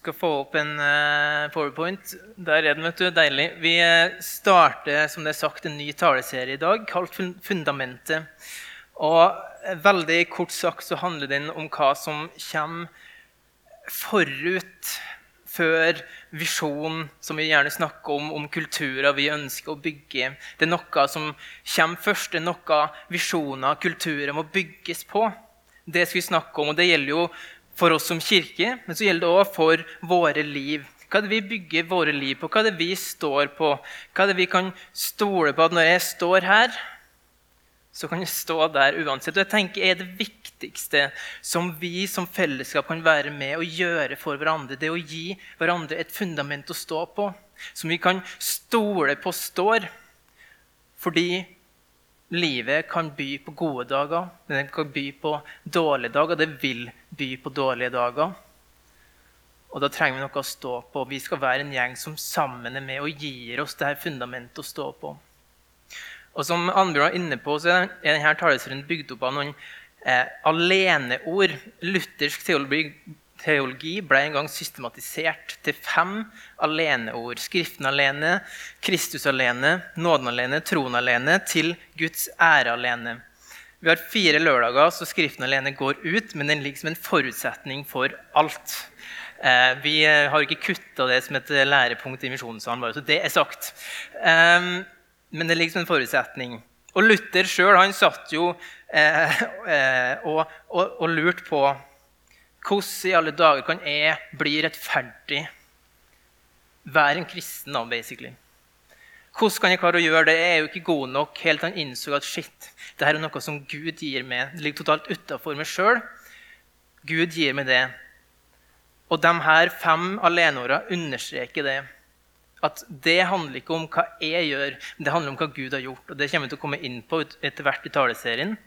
skal få opp en uh, powerpoint. Der er den, vet du. Deilig. Vi eh, starter som det er sagt, en ny taleserie i dag kalt Fundamentet. Og eh, veldig kort sagt så handler den om hva som kommer forut før visjonen, som vi gjerne snakker om, om kulturer vi ønsker å bygge. Det er noe som kommer først. Det er noe visjoner, kulturer, må bygges på. Det skal vi snakke om, og det gjelder jo for oss som kirke, men så gjelder det òg for våre liv. Hva er det vi bygger våre liv på? Hva er det vi står på? Hva er det vi kan stole på at når jeg står her, så kan jeg stå der uansett? Og jeg tenker er det viktigste som vi som fellesskap kan være med og gjøre for hverandre, det å gi hverandre et fundament å stå på, som vi kan stole på står. Fordi livet kan by på gode dager, men det kan by på dårlige dager. Det vil by på dårlige dager. Og da trenger vi noe å stå på. Vi skal være en gjeng som sammen er med og gir oss det her fundamentet å stå på. Og som Annbjørn var inne på, så er denne taleserien bygd opp av noen eh, aleneord. Luthersk teologi teologi ble en gang systematisert til fem aleneord. Skriften alene, Kristus alene, nåden alene, troen alene, til Guds ære alene. Vi har fire lørdager, så Skriften alene går ut, men den ligger som en forutsetning for alt. Eh, vi eh, har ikke kutta det som et lærepunkt i misjonssalen, bare så det er sagt. Eh, men det ligger som en forutsetning. Og Luther sjøl satt jo og, og, og lurte på hvordan i alle dager kan jeg bli rettferdig? Være en kristen, da, basically. Hvordan kan jeg klare å gjøre det? Jeg er jo ikke god nok. Helt han innså at shit, det her er noe som Gud gir meg. Det ligger totalt utafor meg sjøl. Gud gir meg det. Og de her fem aleneåra understreker det. At det handler ikke om hva jeg gjør, men det handler om hva Gud har gjort. Og Det kommer vi til å komme inn på etter hvert i taleserien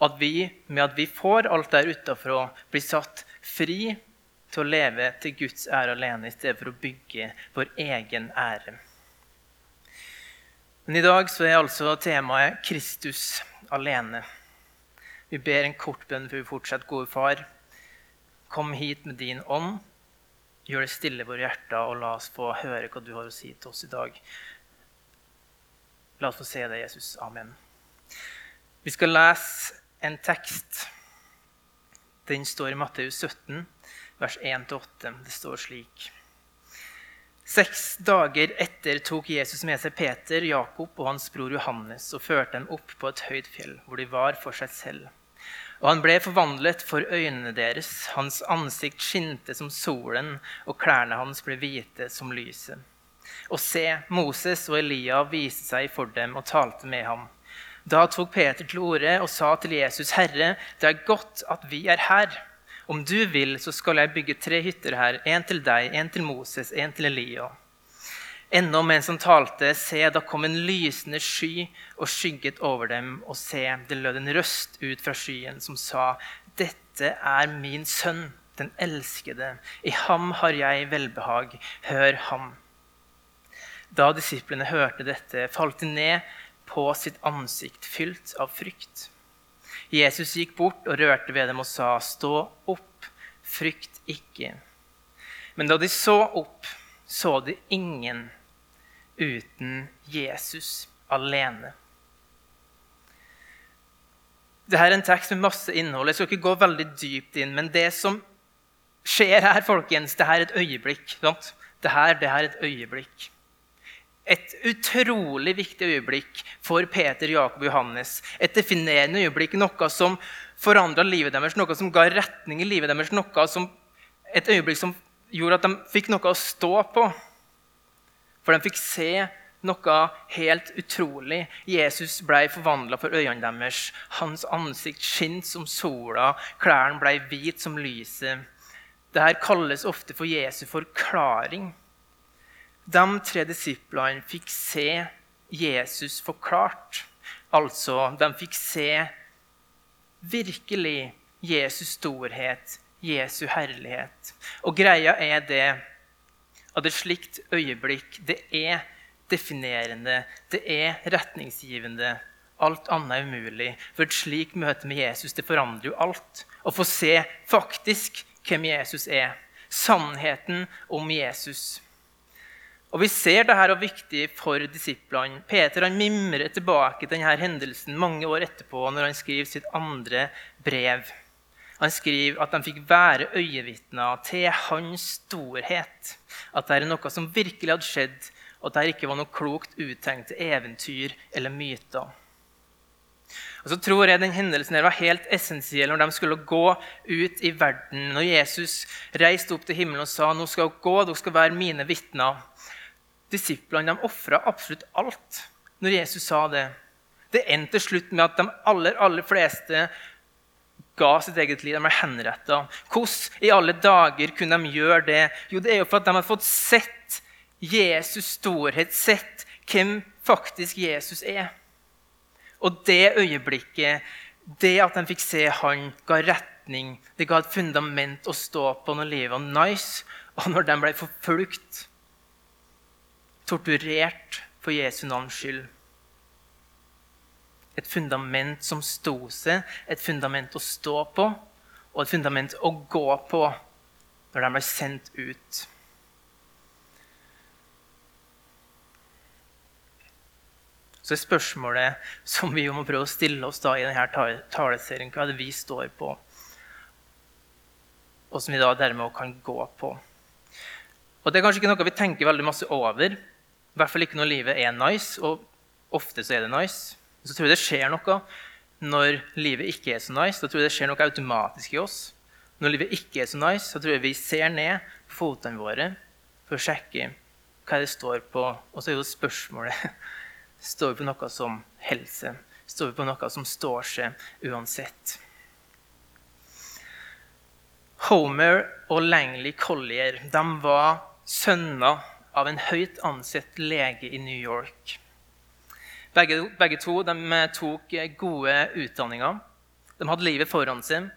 at vi med at vi får alt der utafra, blir satt fri til å leve til Guds ære alene i stedet for å bygge vår egen ære. Men i dag så er altså temaet Kristus alene. Vi ber en kort bønn før vi fortsetter. Gode far, kom hit med din ånd. Gjør det stille i våre hjerter, og la oss få høre hva du har å si til oss i dag. La oss få se det, Jesus. Amen. Vi skal lese en tekst. Den står i Matteus 17, vers 1-8. Det står slik. Seks dager etter tok Jesus med seg Peter, Jakob og hans bror Johannes og førte dem opp på et høyt fjell, hvor de var for seg selv. Og han ble forvandlet for øynene deres. Hans ansikt skinte som solen, og klærne hans ble hvite som lyset. Og se, Moses og Elia viste seg for dem og talte med ham. Da tok Peter til orde og sa til Jesus, 'Herre, det er godt at vi er her.' 'Om du vil, så skal jeg bygge tre hytter her, en til deg, en til Moses, en til Elia.' Ennå mens han talte, se, da kom en lysende sky og skygget over dem, og se, det lød en røst ut fra skyen som sa, 'Dette er min sønn, den elskede. I ham har jeg velbehag. Hør ham.' Da disiplene hørte dette, falt de ned på sitt ansikt, fylt av frykt. Jesus gikk bort og rørte ved dem og sa, 'Stå opp, frykt ikke.' Men da de så opp, så de ingen uten Jesus alene. Dette er en tekst med masse innhold. Jeg skal ikke gå veldig dypt inn, men det som skjer her, folkens, det her er et øyeblikk. Sant? Det her, det her er et øyeblikk et utrolig viktig øyeblikk for Peter, Jakob og Johannes. Et definerende øyeblikk, noe som forandra livet deres, noe som ga retning i livet deres. Noe som, et øyeblikk som gjorde at de fikk noe å stå på. For de fikk se noe helt utrolig. Jesus ble forvandla for øynene deres. Hans ansikt skinte som sola, klærne ble hvite som lyset. Dette kalles ofte for Jesu forklaring. De tre disiplene fikk se Jesus forklart. Altså, de fikk se virkelig Jesus storhet, Jesu herlighet. Og greia er det at et slikt øyeblikk, det er definerende, det er retningsgivende. Alt annet er umulig. For et slikt møte med Jesus det forandrer jo alt. Å få se faktisk hvem Jesus er, Sannheten om Jesus. Og Vi ser det her er viktig for disiplene. Peter han mimrer tilbake til denne hendelsen mange år etterpå når han skriver sitt andre brev. Han skriver at de fikk være øyevitner til hans storhet. At det er noe som virkelig hadde skjedd, og at det ikke var noe klokt uttenkte eventyr eller myter. Og så tror jeg den hendelsen var helt essensiell når de skulle gå ut i verden. Når Jesus reiste opp til himmelen og sa nå skal dere gå, dere skal være mine vitner disiplene ofra absolutt alt når Jesus sa det. Det endte til slutt med at de aller, aller fleste ga sitt eget liv. De ble henretta. Hvordan i alle dager kunne de gjøre det? Jo, det er jo for at de har fått sett Jesus' storhet, sett hvem faktisk Jesus er. Og det øyeblikket, det at de fikk se han, ga retning. Det ga et fundament å stå på når livet var nice, og når de ble forfulgt torturert for Jesu navns skyld. Et fundament som sto seg, et fundament å stå på, og et fundament å gå på når de ble sendt ut. Så er spørsmålet som vi må prøve å stille oss da i denne taleserien, hva er det vi står på, og som vi da dermed kan gå på. Og Det er kanskje ikke noe vi tenker veldig masse over, i hvert fall ikke når livet er nice, og ofte så er det nice. Så tror jeg det skjer noe når livet ikke er så nice. Da tror jeg det skjer noe automatisk i oss. Når livet ikke er så nice, så tror jeg vi ser ned på fotene våre for å sjekke hva det står på. Og så er jo spørsmålet står vi på noe som helse. Står vi på noe som står seg uansett. Homer og Langley Collier de var sønner av en høyt ansett lege i New York. Begge, begge to tok gode utdanninger. De hadde livet foran seg.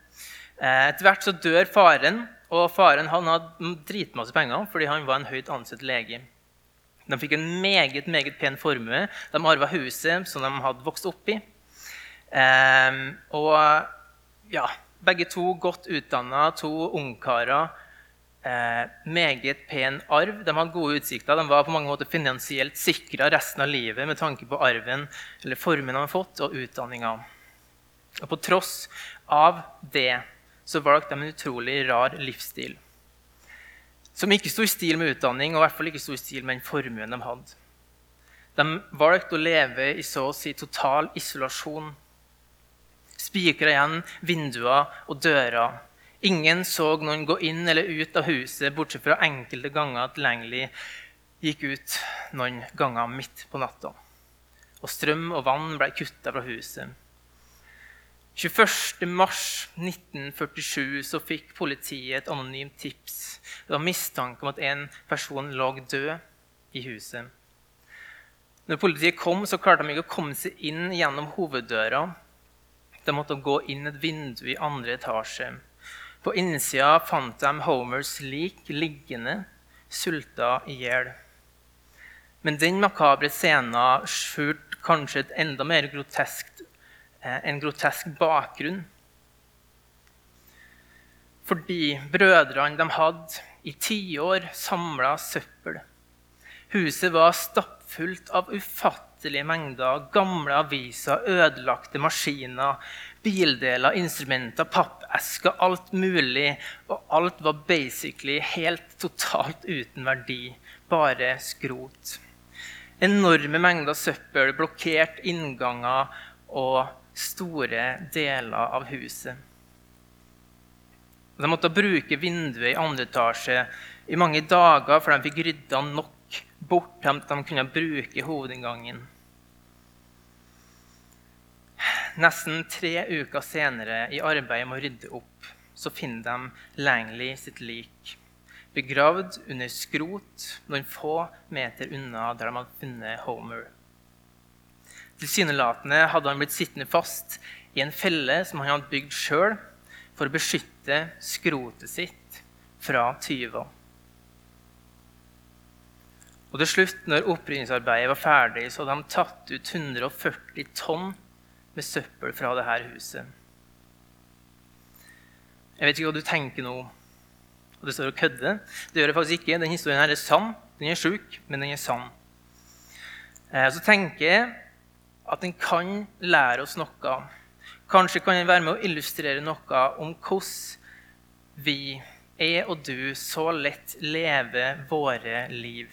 Eh, etter hvert så dør faren, og faren hadde dritmasse penger fordi han var en høyt ansett lege. De fikk en meget meget pen formue. De arva huset som de hadde vokst opp i. Eh, og ja, begge to godt utdanna, to ungkarer eh, meget pen arv. De hadde gode utsikter. De var på mange måter finansielt sikra resten av livet med tanke på arven eller formen de hadde fått, og utdanninga. Og på tross av det så valgte de en utrolig rar livsstil. Som ikke sto i stil med utdanning, og i hvert fall ikke sto i stil med den formuen de hadde. De valgte å leve i så å si total isolasjon. Spikra igjen vinduer og dører Ingen så noen gå inn eller ut av huset, bortsett fra enkelte ganger at Langley gikk ut noen ganger midt på natta. Og strøm og vann ble kutta fra huset. 21.3.1947 så fikk politiet et anonymt tips. Det var mistanke om at en person lå død i huset. Når politiet kom, så klarte de ikke å komme seg inn gjennom hoveddøra. De måtte gå inn et vindu i andre etasje. På innsida fant de Homers lik liggende, sulta i hjel. Men den makabre scenen skjulte kanskje et enda mer groteskt, eh, en grotesk bakgrunn. Fordi brødrene de hadde i tiår samla søppel. Huset var stappfullt av ufattelige mengder gamle aviser, ødelagte maskiner, bildeler, instrumenter, pappesker, alt mulig. Og alt var basically helt totalt uten verdi. Bare skrot. Enorme mengder søppel, blokkert innganger og store deler av huset. De måtte bruke vinduet i andre etasje i mange dager før de fikk rydda nok bort til at de kunne bruke hovedinngangen. Nesten tre uker senere, i arbeidet med å rydde opp, så finner de Langley sitt lik. Begravd under skrot noen få meter unna der de hadde funnet Homer. Tilsynelatende hadde han blitt sittende fast i en felle som han hadde bygd sjøl for å beskytte skrotet sitt fra tyver. Og til slutt, når opprydningsarbeidet var ferdig, så hadde de tatt ut 140 tonn med søppel fra dette huset. Jeg vet ikke hva du tenker nå. Og det står å kødde. Det gjør det faktisk ikke. Den historien her er sann. Den er sjuk, men den er sann. Og så tenker jeg at den kan lære oss noe. Kanskje kan den være med å illustrere noe om hvordan vi, jeg og du, så lett lever våre liv.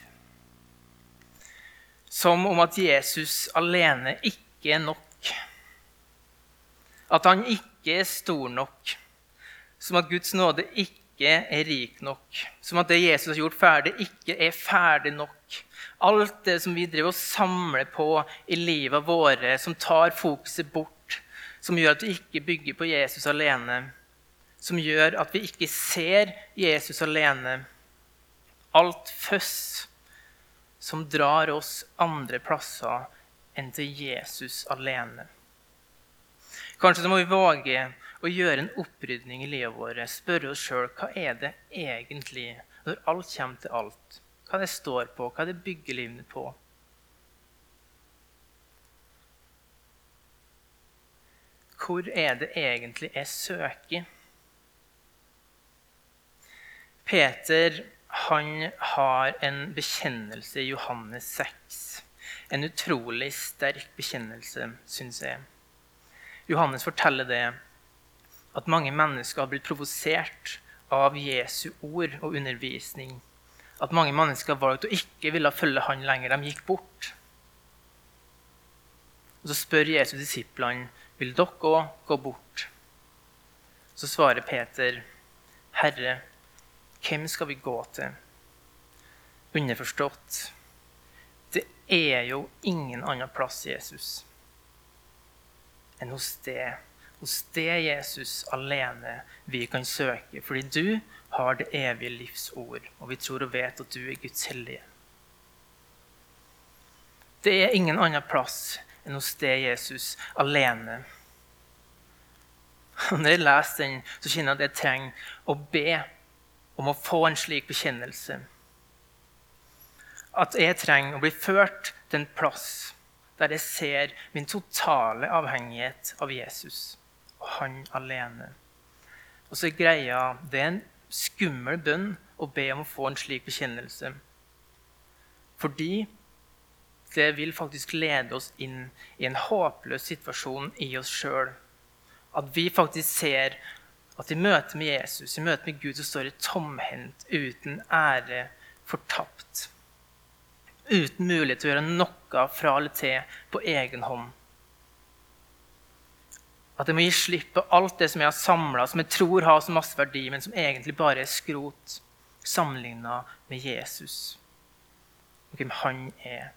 Som om at Jesus alene ikke er nok. At han ikke er stor nok. Som at Guds nåde ikke er rik nok. Som at det Jesus har gjort ferdig, ikke er ferdig nok. Alt det som vi driver og samler på i livet våre, som tar fokuset bort, som gjør at vi ikke bygger på Jesus alene, som gjør at vi ikke ser Jesus alene. Alt føss som drar oss andre plasser enn til Jesus alene. Kanskje så må vi våge å gjøre en opprydning i livet vårt, spørre oss sjøl hva er det egentlig, når alt kommer til alt, hva det står på, hva det bygger livet på. Hvor er det egentlig jeg søker? Peter han har en bekjennelse i Johannes 6. En utrolig sterk bekjennelse, syns jeg. Johannes forteller det at mange mennesker har blitt provosert av Jesu ord og undervisning at mange mennesker valgte å ikke ville følge han lenger. De gikk bort. Og Så spør Jesus disiplene vil dere òg gå bort. Så svarer Peter, 'Herre, hvem skal vi gå til?' Underforstått, det er jo ingen annen plass, Jesus, enn hos det. Hos det Jesus alene vi kan søke, fordi du har det evige livs ord, og vi tror og vet at du er Guds hellige. Det er ingen annen plass enn hos det Jesus alene. Når jeg leser den, så kjenner jeg at jeg trenger å be om å få en slik bekjennelse. At jeg trenger å bli ført til en plass der jeg ser min totale avhengighet av Jesus og han alene. Og så er greia Det er en skummel bønn å be om å få en slik bekjennelse. Fordi det vil faktisk lede oss inn i en håpløs situasjon i oss sjøl. At vi faktisk ser at i møte med Jesus, i møte med Gud, så står det tomhendt, uten ære, fortapt. Uten mulighet til å gjøre noe fra eller til på egen hånd. At jeg må gi slipp på alt det som jeg har samla, som jeg tror har så masse verdi, men som egentlig bare er skrot sammenligna med Jesus og hvem han er.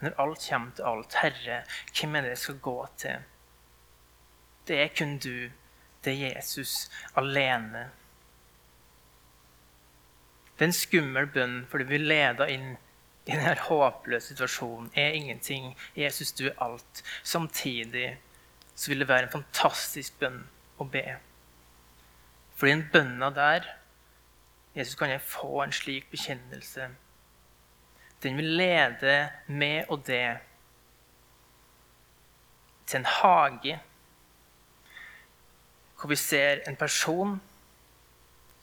Når alt kommer til alt, Herre, hvem er det jeg skal gå til? Det er kun du. Det er Jesus alene. Det er en skummel bønn, for du vil lede inn i denne håpløse situasjonen er ingenting. Jesus, du er alt. Samtidig så vil det være en fantastisk bønn å be. For den bønna der Jesus, kan jeg få en slik bekjennelse. Den vil lede med og det til en hage hvor vi ser en person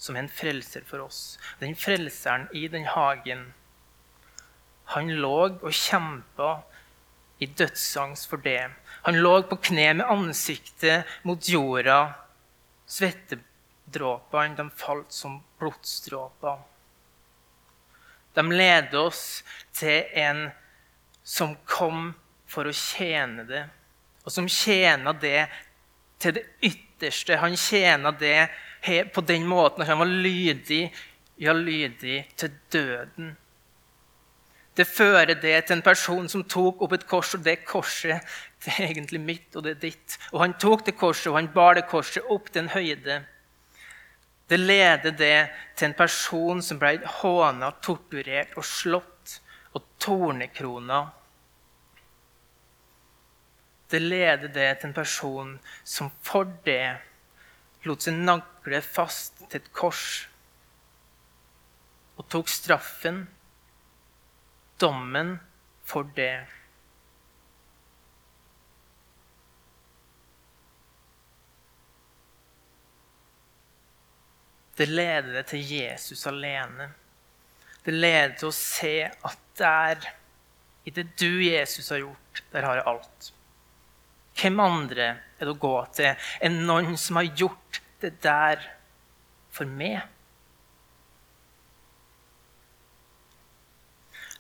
som er en frelser for oss. Den frelseren i den hagen han lå og kjempa i dødsangst for det. Han lå på kne med ansiktet mot jorda. Svettedråpene de falt som blodsdråper. De leder oss til en som kom for å tjene det, og som tjener det til det ytterste. Han tjener det på den måten at han var lydig, ja, lydig til døden. Det fører det til en person som tok opp et kors, og det korset det er egentlig mitt, og det er ditt. Og han tok det korset, og han bar det korset opp til en høyde. Det leder det til en person som ble håna, torturert og slått og tornekrona. Det leder det til en person som for det lot seg nagle fast til et kors og tok straffen dommen for det. Det leder til Jesus alene. Det leder til å se at der, i det du, Jesus, har gjort, der har jeg alt. Hvem andre er det å gå til enn noen som har gjort det der for meg?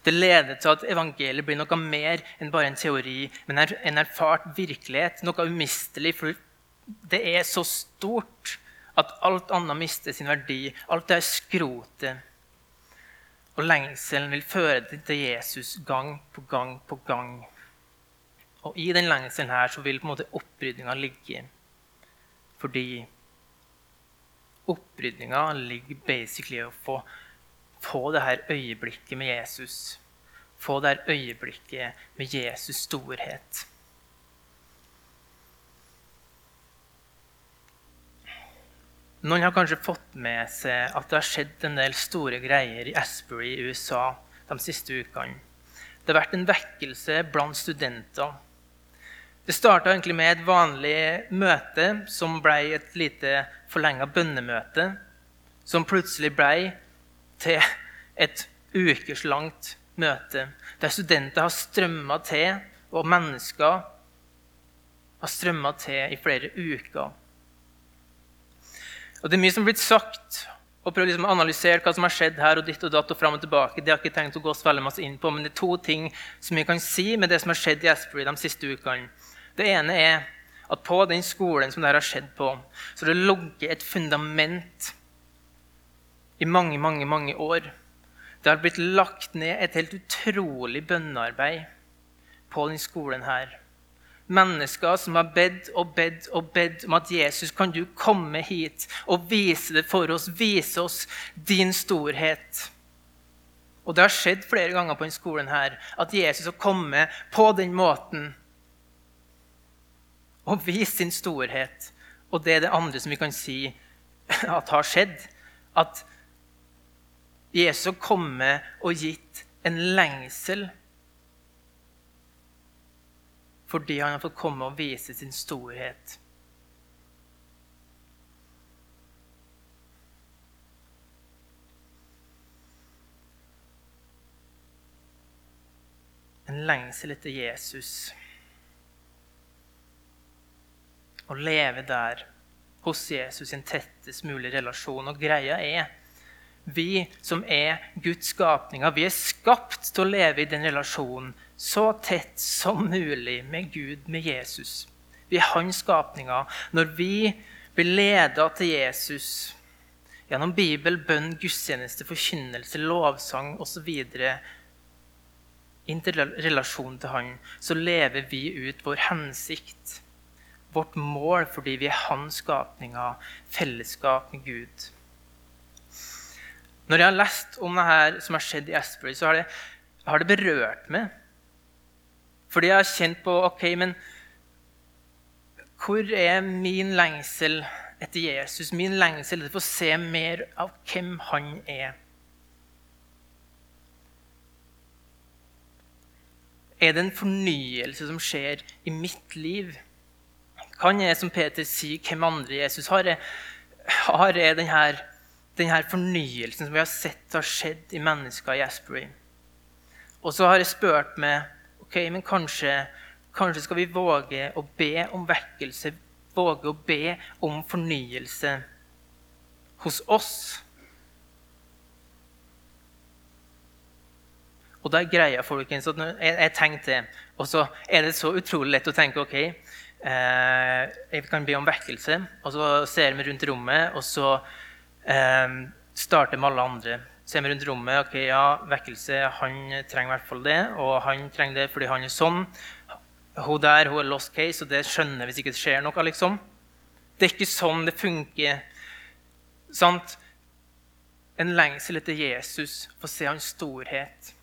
Det leder til at evangeliet blir noe mer enn bare en teori, men en erfart virkelighet, noe umistelig. For det er så stort at alt annet mister sin verdi. Alt det er skrotet. Og lengselen vil føre til Jesus gang på gang på gang. Og i den lengselen her så vil på en måte opprydninga ligge. Fordi opprydninga ligger basically i å få, få det her øyeblikket med Jesus. Få det her øyeblikket med Jesus' storhet. Noen har kanskje fått med seg at det har skjedd en del store greier i Asbury i USA de siste ukene. Det har vært en vekkelse blant studenter. Det starta egentlig med et vanlig møte som ble et lite forlenga bønnemøte. Som plutselig ble til et ukeslangt møte der studenter har strømma til, og mennesker har strømma til i flere uker. Og Det er mye som har blitt sagt, og prøvd liksom å analysere hva som har skjedd her og ditt og datt og frem og tilbake. Det har jeg ikke tenkt å gå så veldig masse inn på, men det er to ting som vi kan si med det som har skjedd i Asbury de siste ukene. Det ene er at på den skolen som dette har skjedd på, så har det ligget et fundament i mange, mange, mange år. Det har blitt lagt ned et helt utrolig bønnearbeid på den skolen her mennesker som har bedt og bedt og bedt om at Jesus, kan du komme hit og vise det for oss, vise oss din storhet. Og det har skjedd flere ganger på denne skolen her, at Jesus har kommet på den måten og vist sin storhet. Og det er det andre som vi kan si at har skjedd. At Jesus har kommet og gitt en lengsel fordi han har fått komme og vise sin storhet. En lengsel etter Jesus. Å leve der hos Jesus i en tettest mulig relasjon. Og greia er vi som er Guds skapninger, vi er skapt til å leve i den relasjonen så tett som mulig med Gud, med Jesus. Vi er hans skapninger. Når vi blir leda til Jesus gjennom Bibel, bønn, gudstjeneste, forkynnelse, lovsang osv. Inntil relasjon til Han, så lever vi ut vår hensikt, vårt mål, fordi vi er hans skapninger, fellesskap med Gud. Når jeg har lest om det her som har skjedd i Asbury, så har det, har det berørt meg. Fordi jeg har kjent på ok, men hvor er min lengsel etter Jesus? Min lengsel etter å se mer av hvem han er. Er det en fornyelse som skjer i mitt liv? Kan er, som Peter, sier, hvem andre Jesus har? Har jeg denne, denne fornyelsen som vi har sett har skjedd i mennesker i Asbury? Og så har jeg spurt meg Ok, men kanskje, kanskje skal vi våge å be om vekkelse, våge å be om fornyelse hos oss. Og da er greia, folkens, at jeg, jeg tenkte, Og så er det så utrolig lett å tenke ok, eh, jeg kan be om vekkelse, og så ser vi rundt rommet, og så eh, starter med alle andre ser vi rundt rommet ok, ja, vekkelse, han trenger i hvert fall det. Og han trenger det fordi han er sånn. Hun der hun er lost case, og det skjønner hvis ikke det skjer noe. liksom. Det er ikke sånn det funker. Sant? En lengsel etter Jesus, få se hans storhet.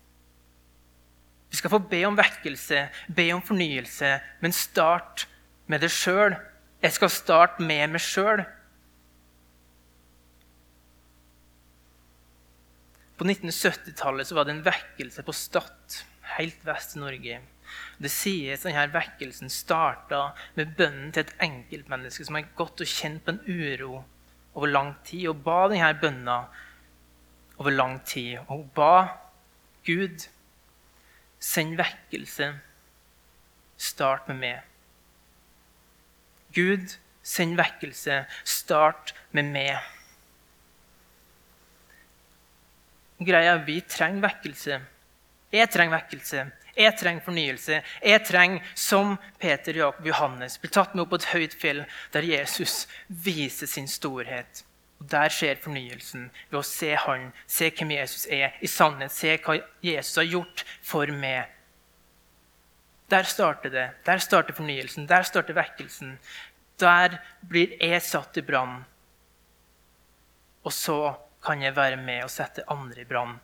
Vi skal få be om vekkelse, be om fornyelse, men start med det sjøl. Jeg skal starte med meg sjøl. På 1970-tallet var det en vekkelse på Stad, helt vest i Norge. Det sies denne vekkelsen starta med bønnen til et enkeltmenneske som har gått og kjent på en uro over lang tid. Og ba denne bønna over lang tid. Og hun ba Gud, send vekkelse. Start med meg. Gud, send vekkelse. Start med meg. Greia vi trenger vekkelse. Jeg trenger vekkelse. Jeg trenger fornyelse. Jeg trenger, som Peter, Jakob Johannes, bli tatt med opp på et høyt fjell der Jesus viser sin storhet. Og Der skjer fornyelsen ved å se han, se hvem Jesus er i sannhet, se hva Jesus har gjort for meg. Der starter det. Der starter fornyelsen. Der starter vekkelsen. Der blir jeg satt i brann. Og så kan jeg være med og sette andre i brann.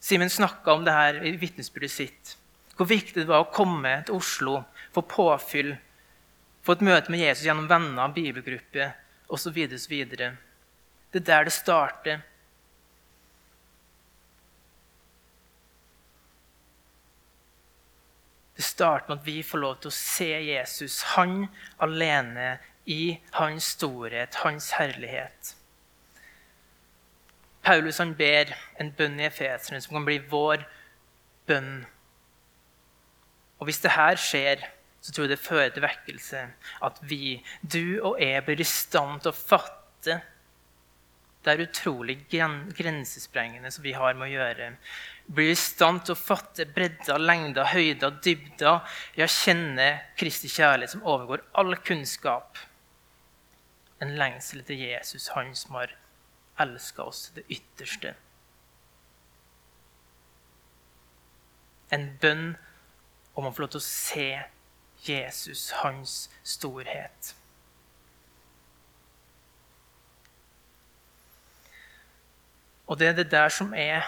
Simen snakka om det her i vitnesbyrdet sitt. Hvor viktig det var å komme til Oslo, få påfyll, få et møte med Jesus gjennom venner, bibelgruppe osv. Det er der det starter. Det starter med at vi får lov til å se Jesus, han alene, i hans storhet, hans herlighet. Paulus han ber en bønn i Efeseren som kan bli vår bønn og hvis det her skjer, så tror jeg det fører til vekkelse. At vi, du og jeg, blir i stand til å fatte det er utrolig grensesprengende som vi har med å gjøre. Blir i stand til å fatte bredda, lengda, høyda, dybda. Ja, kjenne Kristi kjærlighet som overgår all kunnskap. En lengsel etter Jesus, han som har elska oss til det ytterste. En bønn om å få lov til å se Jesus, hans storhet. Og det er det der som er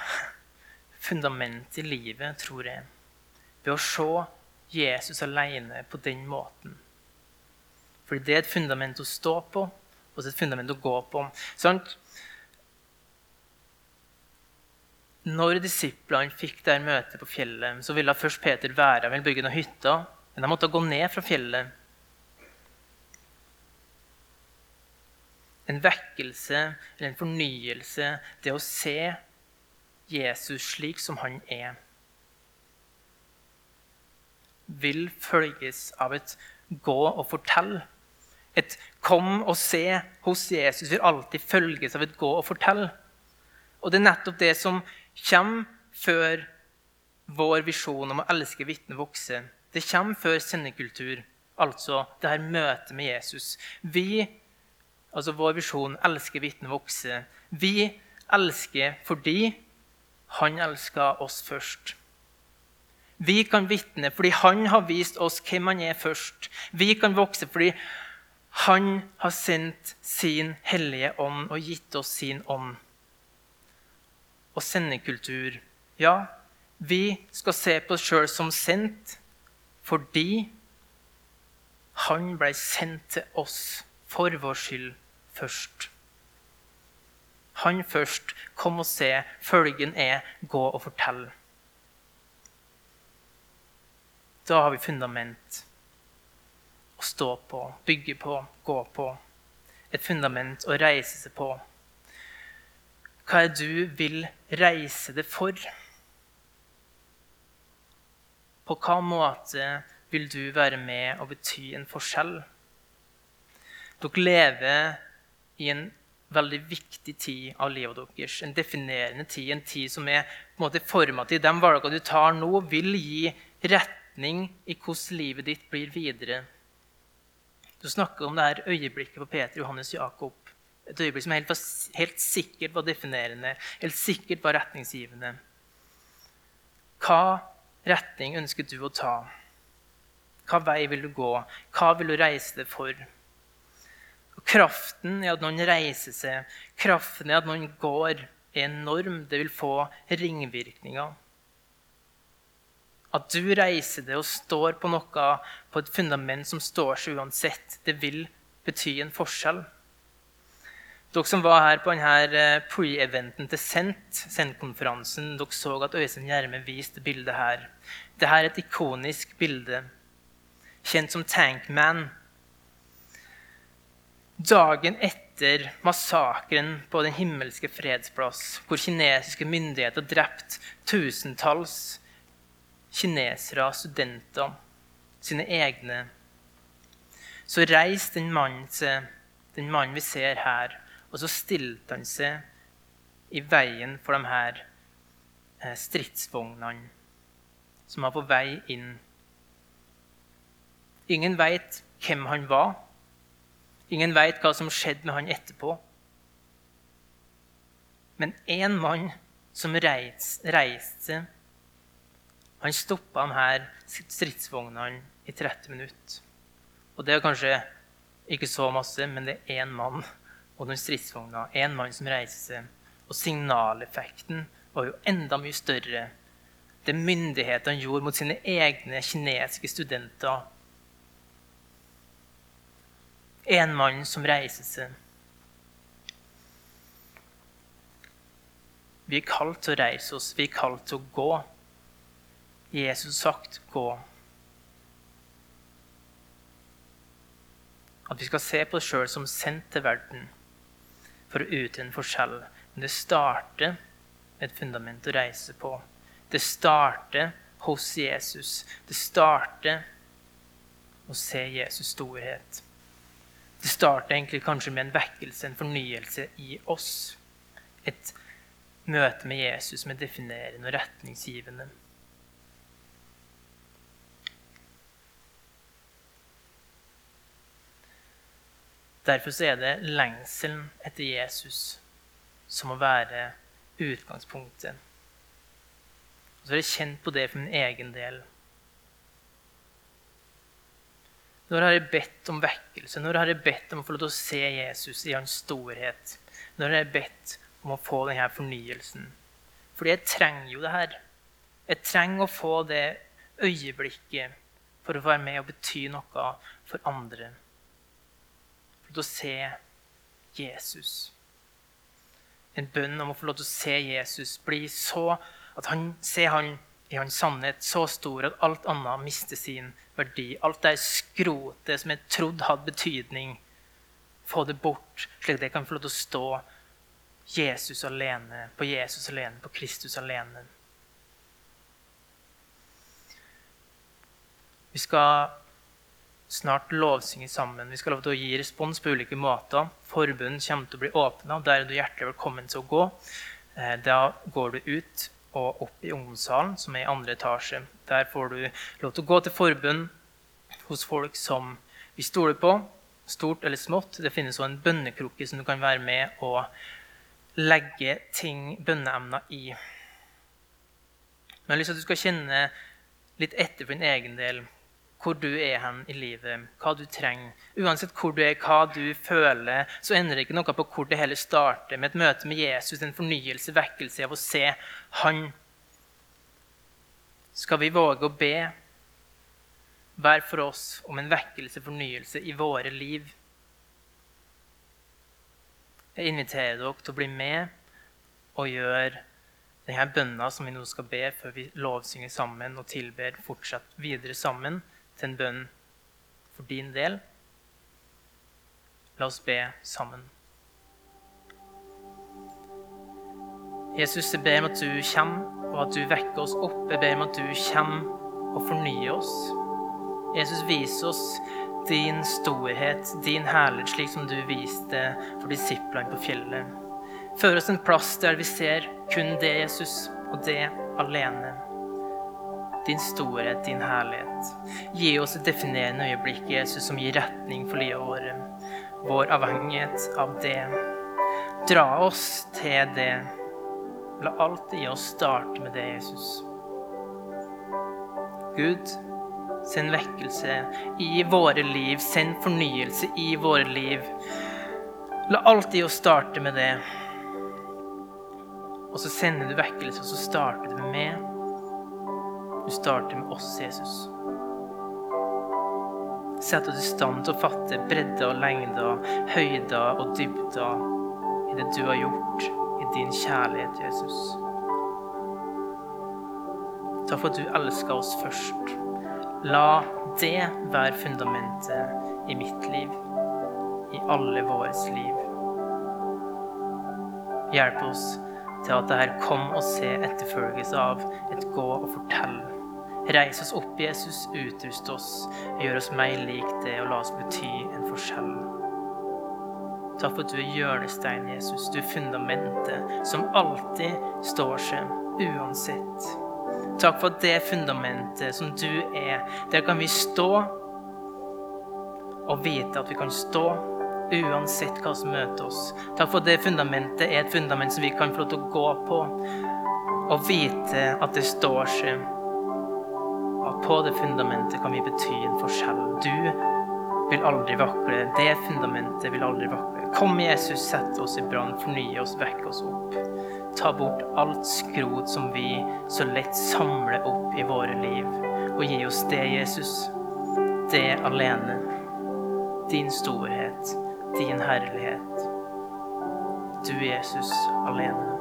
fundamentet i livet, tror jeg. Ved å se Jesus alene på den måten. Fordi det er et fundament å stå på, og det er et fundament å gå på. Sånn? Når disiplene fikk det møtet på fjellet, så ville først Peter være med ville bygge noen hytter, men de måtte gå ned fra fjellet. En vekkelse eller en fornyelse, det å se Jesus slik som han er, vil følges av et gå og fortell. Et kom og se hos Jesus vil alltid følges av et gå og fortell. Og det er nettopp det som kommer før vår visjon om å elske vitne vokser. Det kommer før sendekultur, altså det her møtet med Jesus. Vi, altså vår visjon, elsker vitne vokse. Vi elsker fordi han elska oss først. Vi kan vitne fordi han har vist oss hvem han er først. Vi kan vokse fordi han har sendt sin hellige ånd og gitt oss sin ånd og sendekultur. Ja, vi skal se på oss sjøl som sendt fordi han ble sendt til oss for vår skyld først. Han først. Kom og se. Følgen er gå og fortell. Da har vi fundament å stå på, bygge på, gå på. Et fundament å reise seg på. Hva er det du vil reise det for? På hva måte vil du være med og bety en forskjell? Dere lever i en veldig viktig tid av livet deres. En definerende tid, en tid som er på en måte formativ. De valgene du tar nå, vil gi retning i hvordan livet ditt blir videre. Du snakker om det her øyeblikket på Peter Johannes Jakob. Et øyeblikk som helt, helt sikkert var definerende, helt sikkert var retningsgivende. Hva retning ønsker du å ta? Hva vei vil du gå? Hva vil du reise deg for? Og kraften i at noen reiser seg, kraften i at noen går, er enorm. Det vil få ringvirkninger. At du reiser deg og står på noe, på et fundament som står seg uansett, det vil bety en forskjell. Dere som var her på denne eh, pre-eventen til Sent, Sent-konferansen, dere så at Øystein Gjerme viste bildet her. Dette er et ikonisk bilde, kjent som Tankman. Dagen etter massakren på Den himmelske fredsplass, hvor kinesiske myndigheter drepte tusentalls kinesere studenter, sine egne, så reiste den mannen seg, den mannen vi ser her, og så stilte han seg i veien for de her eh, stridsvognene som var på vei inn. Ingen veit hvem han var. Ingen veit hva som skjedde med han etterpå. Men én mann som reiste, reiste han stoppa de her stridsvognene i 30 minutter. Og det er kanskje ikke så masse, men det er én mann og noen stridsvogner. Én mann som reiser seg. Og signaleffekten var jo enda mye større. Det myndighetene gjorde mot sine egne kinesiske studenter. Én mann som reiser seg. Vi er kalt til å reise oss, vi er kalt til å gå. Jesus sagt 'gå'. At vi skal se på oss sjøl som sendt til verden for å utgjøre en forskjell. Men det starter med et fundament å reise på. Det starter hos Jesus. Det starter å se Jesus' storhet. Det starter egentlig kanskje med en vekkelse, en fornyelse i oss. Et møte med Jesus som er definerende og retningsgivende. Derfor er det lengselen etter Jesus som må være utgangspunktet. Og så har jeg kjent på det for min egen del. Når har jeg bedt om vekkelse? Når har jeg bedt om å få lov til å se Jesus i hans storhet? Når har jeg bedt om å få denne fornyelsen? Fordi jeg trenger jo det her. Jeg trenger å få det øyeblikket for å være med og bety noe for andre For å se Jesus. En bønn om å få lov til å se Jesus bli så at han ser han i hans sannhet så stor at alt annet mister sin verdi. Alt det skrotet som jeg trodde hadde betydning, få det bort, slik at jeg kan få lov til å stå Jesus alene, på Jesus alene, på Kristus alene. Vi skal snart lovsynge sammen. Vi skal lov til å gi respons på ulike måter. Forbund kommer til å bli åpna. Der er du hjertelig velkommen til å gå. Eh, da går du ut og opp i ungdomssalen, som er i andre etasje. Der får du lov til å gå til forbund hos folk som vi stoler på, stort eller smått. Det finnes også en bønnekrukke som du kan være med og legge ting, bønneemner i. Men jeg har lyst til at du skal kjenne litt etter for din egen del hvor du er hen i livet, hva du trenger. Uansett hvor du er, hva du føler, så endrer det ikke noe på hvor det hele starter med et møte med Jesus, en fornyelse, vekkelse av å se Han. Skal vi våge å be hver for oss om en vekkelse, fornyelse, i våre liv? Jeg inviterer dere til å bli med og gjøre denne bønna som vi nå skal be før vi lovsynger sammen og tilber fortsatt videre sammen til en bønn for din del. La oss be sammen. Jesus, jeg ber om at du kommer, og at du vekker oss opp. Jeg ber om at du kommer og fornyer oss. Jesus, vis oss din storhet, din herlighet, slik som du viste for disiplene på fjellet. Før oss en plass der vi ser kun det, Jesus, og det alene din storhet, din herlighet. Gi oss et definerende øyeblikk, Jesus, som gir retning for livet vårt. Vår avhengighet av det. Dra oss til det. La alt i oss starte med det, Jesus. Gud, send vekkelse i våre liv. Send fornyelse i våre liv. La alt i oss starte med det. Og så sender du vekkelse, og så starter du med du starter med oss, Jesus. Sett oss i stand til å fatte bredder og lengder, høyder og dybder i det du har gjort i din kjærlighet, Jesus. Takk for at du elsker oss først. La det være fundamentet i mitt liv, i alle våres liv. Hjelp oss til at det her kom og se etterfølges av et gå og fortell. Reis oss opp, Jesus, utrust oss, gjør oss mer lik det, og la oss bety en forskjell. Takk for at du er hjørnestein, Jesus. Du er fundamentet som alltid står seg, uansett. Takk for det fundamentet som du er. Der kan vi stå og vite at vi kan stå uansett hva som møter oss. Takk for det fundamentet er et fundament som vi kan få lov til å gå på og vite at det står seg. Og på det fundamentet kan vi bety en forskjell. Du vil aldri vakle. Det fundamentet vil aldri vakle. Kom, Jesus, sett oss i brann, fornye oss, vekk oss opp. Ta bort alt skrot som vi så lett samler opp i våre liv, og gi oss det, Jesus. Det alene. Din storhet din herlighet. Du, Jesus, alene.